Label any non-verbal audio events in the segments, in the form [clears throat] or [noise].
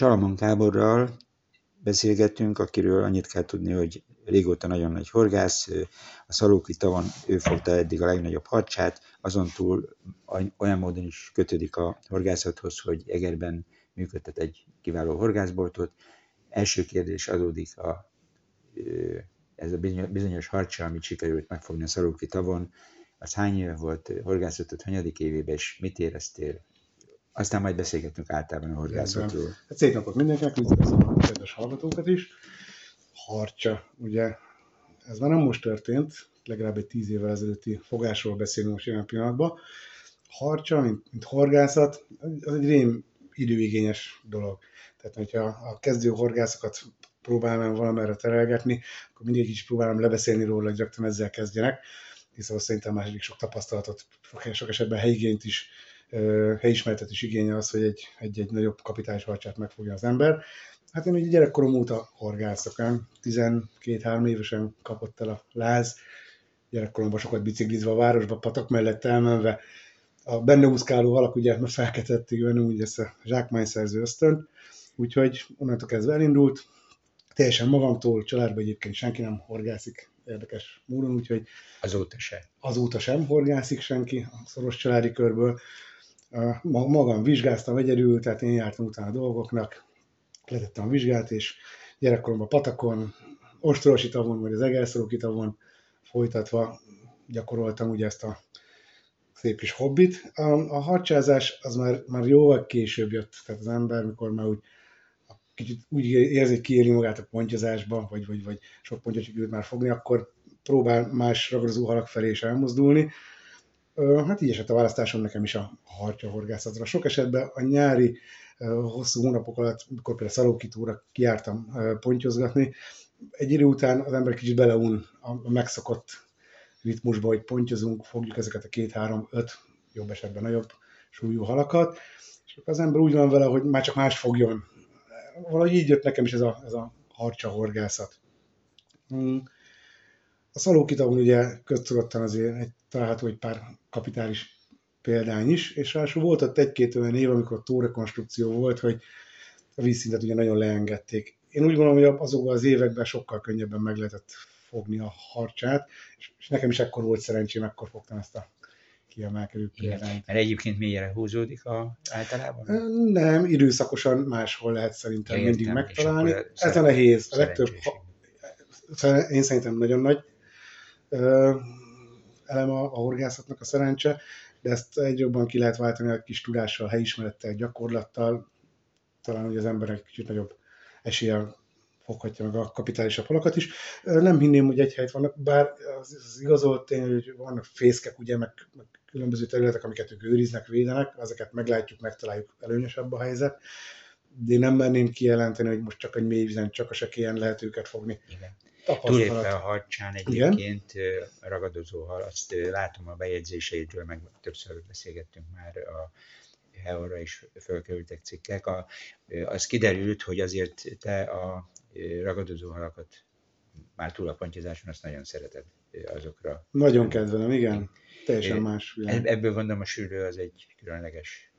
Salamon Káborral beszélgettünk, akiről annyit kell tudni, hogy régóta nagyon nagy horgász, a Szalóki tavon ő fogta eddig a legnagyobb harcsát, azon túl olyan módon is kötődik a horgászathoz, hogy Egerben működtet egy kiváló horgászboltot. Első kérdés adódik a, ez a bizonyos harcsa, amit sikerült megfogni a Szalóki tavon, az hány éve volt horgászatot, hanyadik évében, és mit éreztél? Aztán majd beszélgetünk általában a horgászatról. Hát szép napot mindenkinek, üdvözlöm a kedves hallgatókat is. Harcsa, ugye ez már nem most történt, legalább egy tíz évvel ezelőtti fogásról beszélünk most jelen pillanatban. Harcsa, mint, mint horgászat, az egy rém időigényes dolog. Tehát, hogyha a kezdő horgászokat próbálnám valamerre terelgetni, akkor mindig is próbálom lebeszélni róla, hogy rögtön ezzel kezdjenek, hiszen szerintem második sok tapasztalatot, sok esetben helyigényt is, helyismeretet is igényel az, hogy egy, egy, egy nagyobb kapitális harcsát megfogja az ember. Hát én ugye gyerekkorom óta horgászok, 12-3 évesen kapott el a láz, gyerekkoromban sokat biciklizve a városba, patak mellett elmenve, a benne úszkáló alak ugye felketették benne úgy ezt a zsákmányszerző ösztön, úgyhogy onnantól kezdve elindult, teljesen magamtól, családban egyébként senki nem horgászik érdekes módon, úgyhogy azóta sem. Azóta sem horgászik senki a szoros családi körből. Magam vizsgáztam egyedül, tehát én jártam utána a dolgoknak, letettem a vizsgát, és gyerekkoromban patakon, ostorosi tavon, vagy az egerszoroki tavon folytatva gyakoroltam ugye ezt a szép kis hobbit. A, a harcsázás az már, már jóval később jött, tehát az ember, mikor már úgy kicsit úgy érzi, hogy kiéri magát a pontyozásba, vagy, vagy, vagy sok pontyot sikerült már fogni, akkor próbál más ragadozó halak felé is elmozdulni. Hát így esett a választásom nekem is a harcsa horgászatra. Sok esetben a nyári hosszú hónapok alatt, mikor például szalókitúra kiártam pontyozgatni, egy idő után az ember kicsit beleun a megszokott ritmusba, hogy pontyozunk, fogjuk ezeket a két-három-öt, jobb esetben nagyobb súlyú halakat, és az ember úgy van vele, hogy már csak más fogjon. Valahogy így jött nekem is ez a, ez a harcsa horgászat. Hmm. A szalókitavon ugye köztudottan azért egy, található egy pár kapitális példány is, és ráadásul volt ott egy-két olyan év, amikor tórekonstrukció volt, hogy a vízszintet ugye nagyon leengedték. Én úgy gondolom, hogy azokban az években sokkal könnyebben meg lehetett fogni a harcsát, és, nekem is ekkor volt szerencsém, akkor fogtam ezt a kiemelkedő példányt. Mert egyébként mélyre húzódik a, általában? Nem, időszakosan máshol lehet szerintem ja, mindig megtalálni. Ez a nehéz. A legtöbb, én szerintem nagyon nagy elem a, horgászatnak a szerencse, de ezt egy jobban ki lehet váltani a kis tudással, helyismerettel, gyakorlattal, talán hogy az emberek kicsit nagyobb eséllyel foghatja meg a kapitálisabb halakat is. Nem hinném, hogy egy helyet vannak, bár az, az igazolt tény, hogy vannak fészkek, ugye, meg, meg különböző területek, amiket ők őriznek, védenek, ezeket meglátjuk, megtaláljuk, előnyösebb a helyzet, de én nem merném kijelenteni, hogy most csak egy mélyvizen, csak a sekélyen lehet őket fogni. Igen. Túlépve a harcsán egyébként Igen? ragadozó hal, azt látom a bejegyzéseidről, meg többször beszélgettünk már a Heorra is fölkerültek cikkek. A, az kiderült, hogy azért te a ragadozó halakat már túl a pontyozáson, azt nagyon szereted azokra. Nagyon kedvelem, igen. Teljesen más világ. Ebből gondolom a sűrű az egy különleges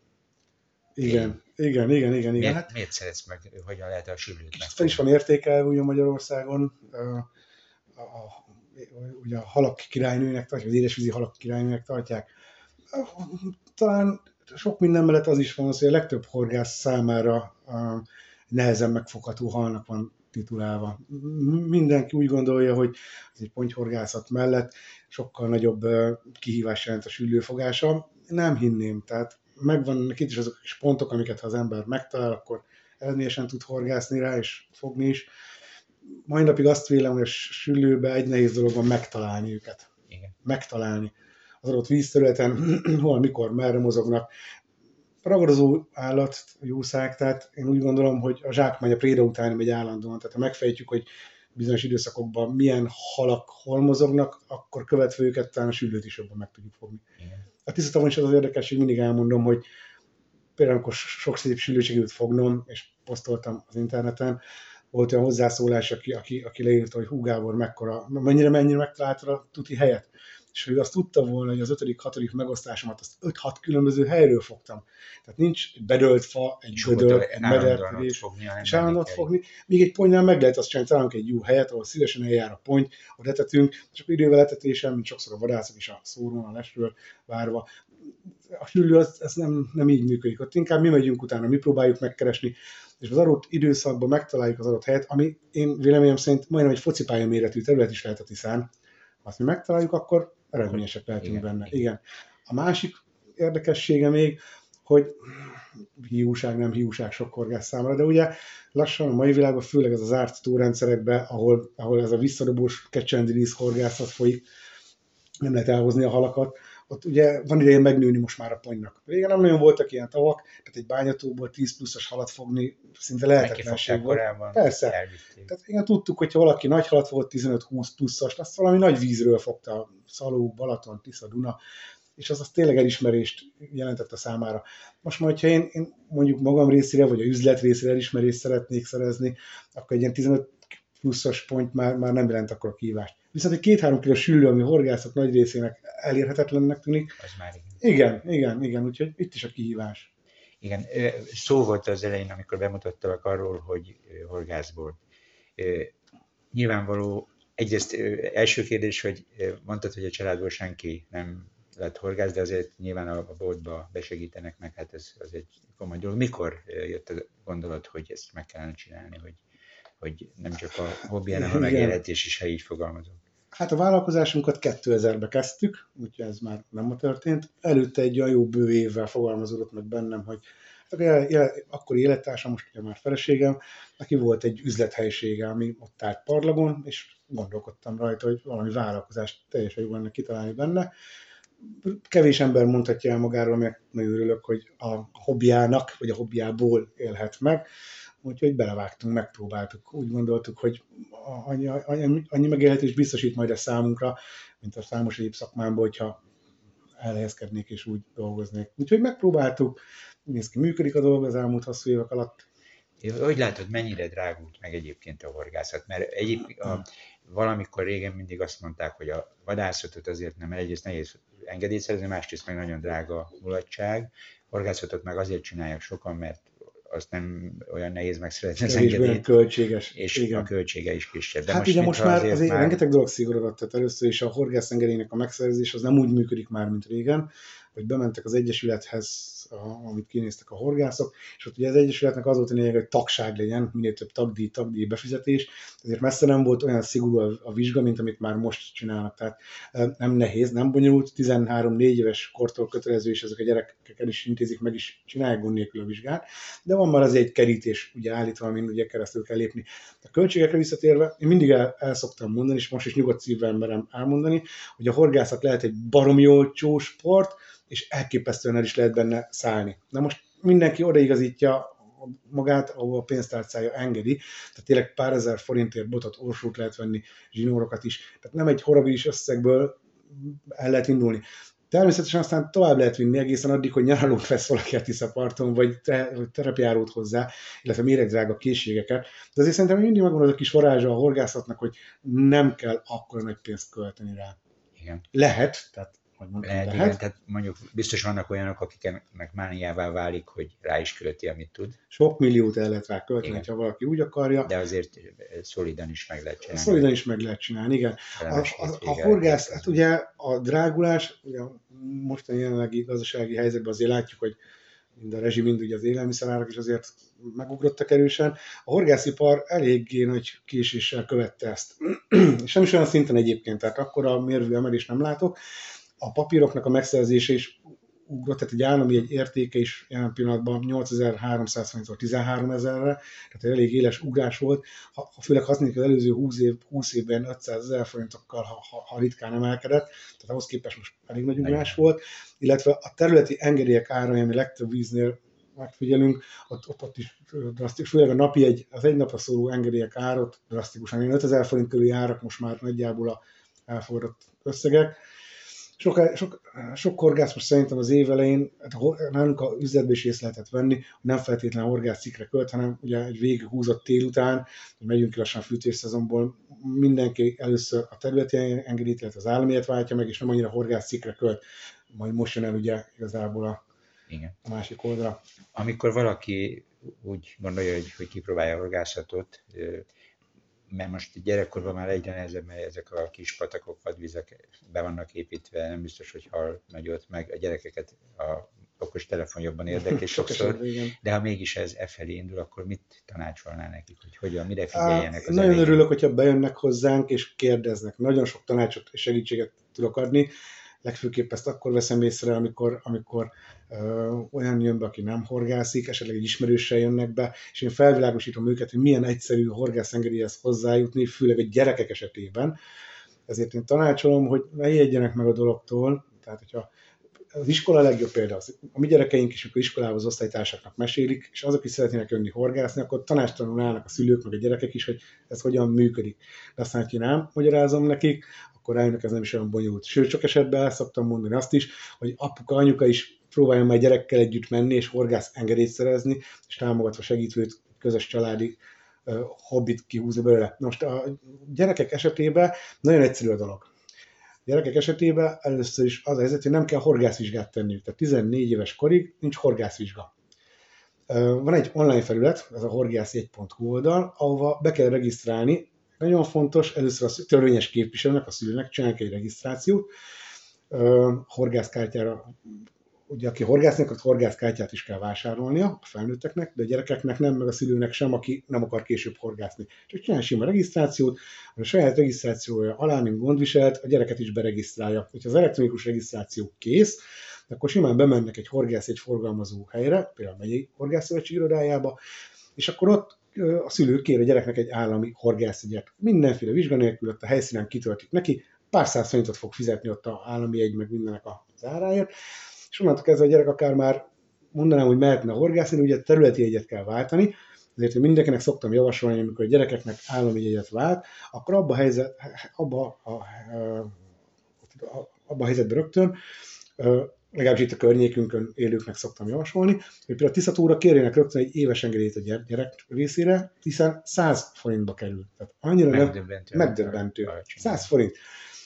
igen, igen, igen, igen. igen. Miért, hát, miért szeretsz meg, hogyan lehet a sűrűt meg? Fel is van értékelve ugye Magyarországon. A, a, ugye a halak királynőnek tartják, az édesvízi halak királynőnek tartják. Talán sok minden mellett az is van, az, hogy a legtöbb horgász számára nehezen megfogható halnak van titulálva. Mindenki úgy gondolja, hogy ez egy pontyhorgászat mellett sokkal nagyobb kihívás jelent a sülőfogása. Nem hinném, tehát megvan itt is azok a kis pontok, amiket ha az ember megtalál, akkor eredményesen tud horgászni rá, és fogni is. Mai napig azt vélem, hogy a sülőbe egy nehéz dolog van megtalálni őket. Igen. Megtalálni az adott vízterületen, [clears throat] hol, mikor, merre mozognak ragadozó állat, jószág, tehát én úgy gondolom, hogy a zsákmány a préda után megy állandóan, tehát ha megfejtjük, hogy bizonyos időszakokban milyen halak hol mozognak, akkor követve őket talán a sülőt is jobban meg tudjuk fogni. A tisztatom is az az érdekes, hogy mindig elmondom, hogy például amikor sok szép sülőt fognom, és posztoltam az interneten, volt olyan hozzászólás, aki, aki, aki leírta, hogy Hú Gábor mekkora, mennyire, mennyire megtalálta a tuti helyet. És hogy azt tudta volna, hogy az ötödik, hatodik megosztásomat azt 5-6 különböző helyről fogtam. Tehát nincs bedölt fa, egy bödör, egy mederkedés, és állandóan fogni. Még egy ponynál meg lehet azt csinálni, találunk egy jó helyet, ahol szívesen eljár a pont, ahol etetünk, és akkor idővel etetésen, mint sokszor a vadászok is a szórón, a lesről várva, a süllő az, ez nem, nem így működik. Ott inkább mi megyünk utána, mi próbáljuk megkeresni, és az adott időszakban megtaláljuk az adott helyet, ami én véleményem szerint majdnem egy focipálya méretű terület is lehet a Tiszán. Azt mi megtaláljuk, akkor eredményesek lehetünk igen, benne. Igen. A másik érdekessége még, hogy hiúság, nem hiúság sok horgász számára, de ugye lassan a mai világban, főleg ez az árt túrendszerekben, ahol, ahol ez a visszadobós kecsendilisz horgászat folyik, nem lehet elhozni a halakat, ott ugye van ideje megnőni most már a ponynak. Régen nem nagyon voltak ilyen tavak, tehát egy bányatóból 10 pluszos halat fogni szinte lehetetlenség volt. Korábban Persze. Tehát igen, tudtuk, hogyha valaki nagy halat volt, 15-20 pluszos, azt valami nagy vízről fogta, Szaló, Balaton, Tisza, Duna, és az, az tényleg elismerést jelentett a számára. Most majd, ha én, én mondjuk magam részére, vagy a üzlet részére elismerést szeretnék szerezni, akkor egy ilyen 15 pluszos pont már, már nem jelent akkor a kívást. Viszont egy két-három kilós süllő, ami horgászok nagy részének elérhetetlennek tűnik. Az már igen. Igen, igen, igen, úgyhogy itt is a kihívás. Igen, szó volt az elején, amikor bemutattalak arról, hogy horgászból. Nyilvánvaló, egyrészt első kérdés, hogy mondtad, hogy a családból senki nem lett horgász, de azért nyilván a, a boltba besegítenek meg, hát ez az egy komoly dolog. Mikor jött a gondolat, hogy ezt meg kellene csinálni, hogy hogy nem csak a hobbi, hanem a megélhetés is, ha így fogalmazok. Hát a vállalkozásunkat 2000-ben kezdtük, úgyhogy ez már nem ma történt. Előtte egy olyan jó bő évvel fogalmazódott meg bennem, hogy hát akkor élettársam, most ugye már feleségem, neki volt egy üzlethelyisége, ami ott állt parlagon, és gondolkodtam rajta, hogy valami vállalkozást teljesen jó lenne kitalálni benne. Kevés ember mondhatja el magáról, mert nagyon örülök, hogy a hobbiának, vagy a hobbiából élhet meg úgyhogy belevágtunk, megpróbáltuk. Úgy gondoltuk, hogy annyi, annyi, annyi megélhetés biztosít majd a számunkra, mint a számos egyéb szakmámból, hogyha elhelyezkednék és úgy dolgoznék. Úgyhogy megpróbáltuk, néz ki, működik a dolog az elmúlt hosszú évek alatt. Hogy látod, mennyire drágult meg egyébként a horgászat? Mert egyébként a, valamikor régen mindig azt mondták, hogy a vadászatot azért nem, egyrészt nehéz engedélyt szerezni, másrészt meg nagyon drága mulatság. Horgászatot meg azért csinálják sokan, mert azt nem olyan nehéz megszerezni az engedélyt. költséges. És igen. a költsége is kisebb. De hát most, ugye most már azért, azért már... rengeteg dolog szigorodott, tehát először is a horgász engedélynek a megszerzés az nem úgy működik már, mint régen, hogy bementek az Egyesülethez a, amit kinéztek a horgászok, és ott ugye az Egyesületnek az volt a lényeg, hogy tagság legyen, minél több tagdíj, tagdíj befizetés, ezért messze nem volt olyan szigorú a, a vizsga, mint amit már most csinálnak, tehát nem nehéz, nem bonyolult, 13-4 éves kortól kötelező, és ezek a gyerekek el is intézik, meg is csinálják gond nélkül a vizsgát, de van már azért egy kerítés ugye állítva, amin ugye keresztül kell lépni. A költségekre visszatérve, én mindig el, el szoktam mondani, és most is nyugodt szívvel merem elmondani, hogy a horgászat lehet egy baromi olcsó sport, és elképesztően el is lehet benne szállni. Na most mindenki odaigazítja magát, ahol a pénztárcája engedi, tehát tényleg pár ezer forintért botot, orsót lehet venni, zsinórokat is, tehát nem egy horribilis összegből el lehet indulni. Természetesen aztán tovább lehet vinni egészen addig, hogy nyaralót vesz valaki a Tiszaparton, vagy, te, vagy terepjárót hozzá, illetve méregdrága készségeket. De azért szerintem mindig megvan az a kis varázsa a horgászatnak, hogy nem kell akkor nagy pénzt költeni rá. Igen. Lehet, tehát hogy mondjam, lehet, lehet. Igen, tehát mondjuk biztos vannak olyanok, akiknek mániává válik, hogy rá is költi, amit tud. Sok milliót el lehet rá költeni, ha valaki úgy akarja. De azért szolidan is meg lehet csinálni. Szolidan is meg lehet csinálni, igen. A, a, a horgász, hát ugye a drágulás, ugye mostani jelenlegi gazdasági helyzetben azért látjuk, hogy mind a rezsi, mind ugye az élelmiszerárak is azért megugrottak erősen. A horgászipar eléggé nagy késéssel követte ezt. [clears throat] És nem is olyan szinten egyébként, tehát akkor a mérvű emelést nem látok, a papíroknak a megszerzése is ugrott, tehát egy állami egy értéke is jelen pillanatban 8300 forintról 13 ezerre, tehát elég éles ugrás volt, ha, főleg használjuk az előző 20, év, 20 évben 500 ezer forintokkal, ha, ha, ha ritkán emelkedett, tehát ahhoz képest most elég nagy ugrás volt, illetve a területi engedélyek ára, ami legtöbb víznél megfigyelünk, ott, ott, ott is drasztikus, főleg a napi egy, az egy napra szóló engedélyek árot drasztikusan, 5000 forint körüli árak most már nagyjából a elfogadott összegek, sok, sok, sok horgász most szerintem az év elején, hát nálunk a üzletbe is észre lehetett venni, hogy nem feltétlenül horgász cikre költ, hanem ugye egy végig húzott után, hogy megyünk ki lassan a fűtésszezonból, mindenki először a területi engedélyt, illetve az államiért váltja meg, és nem annyira horgász cikre költ. Majd most jön el ugye igazából a, Igen. a másik oldala. Amikor valaki úgy gondolja, hogy, hogy kipróbálja a horgászatot, mert most gyerekkorban már egyre nehezebb, mert ezek a kis patakok, vadvizek be vannak építve, nem biztos, hogy hal nagyot, meg a gyerekeket a okos telefon jobban érdekli [laughs] sokszor, de ha mégis ez e felé indul, akkor mit tanácsolnál nekik, hogy hogyan, mire figyeljenek az Nagyon örülök, hogyha bejönnek hozzánk és kérdeznek. Nagyon sok tanácsot és segítséget tudok adni legfőképp ezt akkor veszem észre, amikor, amikor ö, olyan jön be, aki nem horgászik, esetleg egy ismerőssel jönnek be, és én felvilágosítom őket, hogy milyen egyszerű horgászengedélyhez hozzájutni, főleg a gyerekek esetében. Ezért én tanácsolom, hogy ne ijedjenek meg a dologtól, tehát hogyha az iskola a legjobb példa. Az, a mi gyerekeink is, amikor iskolához osztálytársaknak mesélik, és azok is szeretnének jönni horgászni, akkor tanástalanul állnak a szülők, meg a gyerekek is, hogy ez hogyan működik. De aztán, hogy én nem magyarázom nekik, akkor rájönnek, ez nem is olyan bonyolult. Sőt, sok esetben el szoktam mondani azt is, hogy apuka, anyuka is próbáljon majd gyerekkel együtt menni, és horgász engedélyt szerezni, és támogatva segítőt, közös családi uh, hobbit kihúzni belőle. Most a gyerekek esetében nagyon egyszerű a dolog. A gyerekek esetében először is az a helyzet, hogy nem kell horgászvizsgát tenniük. Tehát 14 éves korig nincs horgászvizsga. Van egy online felület, ez a horgász1.hu oldal, ahova be kell regisztrálni nagyon fontos, először a törvényes képviselőnek, a szülőnek csinálják egy regisztrációt, horgászkártyára, ugye aki horgásznak, az horgászkártyát is kell vásárolnia a felnőtteknek, de a gyerekeknek nem, meg a szülőnek sem, aki nem akar később horgászni. Csak csinál sima regisztrációt, a saját regisztrációja alá, mint gondviselt, a gyereket is beregisztrálja. Hogyha az elektronikus regisztráció kész, akkor simán bemennek egy horgász, egy forgalmazó helyre, például a megyei horgászszövetség irodájába, és akkor ott a szülő kér a gyereknek egy állami horgászegyet. Mindenféle vizsga nélkül ott a helyszínen kitöltik neki, pár száz forintot fog fizetni ott a állami egy, meg mindenek az áráért, és onnantól kezdve a gyerek akár már mondanám, hogy mehetne horgászni, ugye területi egyet kell váltani, ezért hogy mindenkinek szoktam javasolni, amikor a gyerekeknek állami egyet vált, akkor abba a, helyzet, abba a, a, abba a helyzetben rögtön legalábbis itt a környékünkön élőknek szoktam javasolni, hogy például a Tiszatóra kérjenek rögtön egy éves engedélyt a gyerek részére, hiszen 100 forintba kerül. Tehát annyira megdöbbentő. megdöbbentő. 100 forint.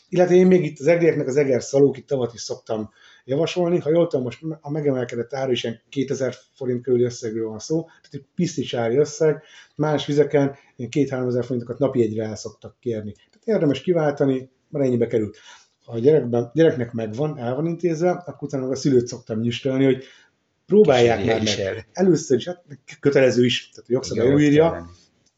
Illetve én még itt az egrieknek az eger szalók, tavat is szoktam javasolni. Ha jól tudom, most a megemelkedett áru is ilyen 2000 forint körüli összegről van szó, tehát egy piszticsári összeg, más vizeken ilyen 2-3 ezer forintokat napi egyre el szoktak kérni. Tehát érdemes kiváltani, mert ennyibe került a gyerekben, gyereknek megvan, el van intézve, akkor utána a szülőt szoktam nyistelni, hogy próbálják már meg. El. Először is, hát kötelező is, tehát a jogszabály írja,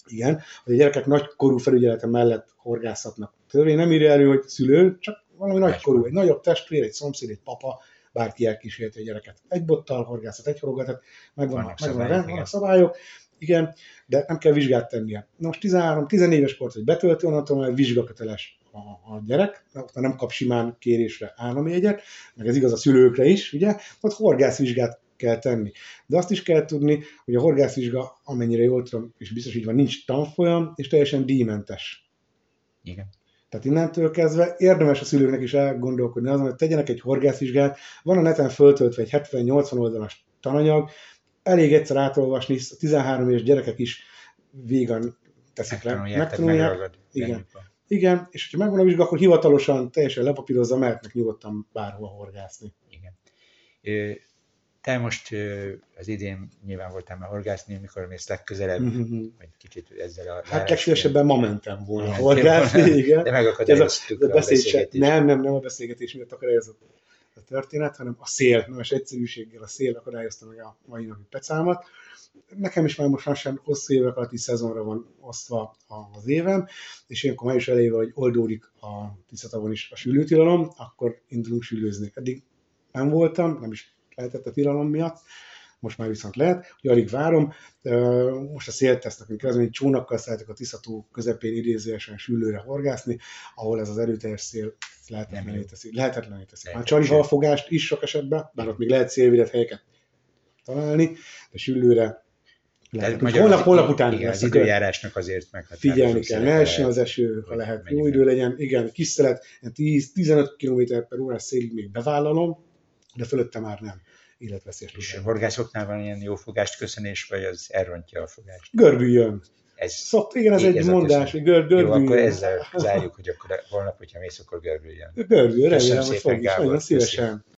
igen, hogy a gyerekek nagykorú felügyelete mellett horgászhatnak. Törvény nem írja elő, hogy szülő, csak valami nagykorú, egy nagyobb testvér, egy szomszéd, egy papa, bárki elkísérti a gyereket. Egy bottal horgászat, egy horogat, megvan, vannak, megvan szabályok, a szabályok, igen, de nem kell vizsgát tennie. Na most 13-14 éves kort, hogy betölti, onnantól már vizsgaköteles a, a gyerek, ott nem kap simán kérésre állami jegyet, meg ez igaz a szülőkre is, ugye, ott horgászvizsgát kell tenni. De azt is kell tudni, hogy a horgászvizsga, amennyire jól tudom, és biztos így van, nincs tanfolyam, és teljesen díjmentes. Igen. Tehát innentől kezdve érdemes a szülőknek is elgondolkodni azon, hogy tegyenek egy horgászvizsgát. Van a neten föltöltve egy 70-80 oldalas tananyag, elég egyszer átolvasni, a 13 éves gyerekek is végan teszik le. Megtanulják. Igen. Igen, és ha megvan a vizsga, akkor hivatalosan teljesen lepapírozza, mehetnek nyugodtan bárhol horgászni. Igen. Te most az idén nyilván voltál már horgászni, mikor mész legközelebb, mm-hmm. vagy kicsit ezzel a... Hát legszívesebben ma mentem volna horgászni, igen. De megakadályoztuk a, a, beszélgetés. Nem, nem, nem a beszélgetés miatt akadályozott a történet, hanem a szél, nemes egyszerűséggel a szél akadályozta meg a mai napi pecámat nekem is már most lassan hosszú évek alatti szezonra van osztva az évem, és ilyenkor május elejével, hogy oldódik a Tiszatavon is a sülőtilalom, akkor indulunk sülőzni. Eddig nem voltam, nem is lehetett a tilalom miatt, most már viszont lehet, hogy alig várom. Most a széltesznek, amikor az, hogy csónakkal szeretek a Tiszató közepén idézőesen sülőre horgászni, ahol ez az erőteljes szél lehetetlené teszi. Lehetetlené teszi. Már csali halfogást is sok esetben, bár ott még lehet szélvédett helyeket találni, de sülőre lehet. Holnap, holnap után igen, lesz az időjárásnak azért meg Figyelni kell, ne essen az eső, ha lehet, jó idő legyen. Igen, kis szelet, 10-15 km per órás szélig még bevállalom, de fölötte már nem életveszélyes. És a horgászoknál van ilyen jó fogást köszönés, vagy az elrontja a fogást? Görbüljön. Ez, Szokt, igen, ez egy ez mondás, hogy gör, jó, görbüljön. akkor ezzel zárjuk, hogy akkor holnap, hogyha mész, akkor görbüljön. Görbüljön, remélem, hogy szépen, fog is. Nagyon szívesen.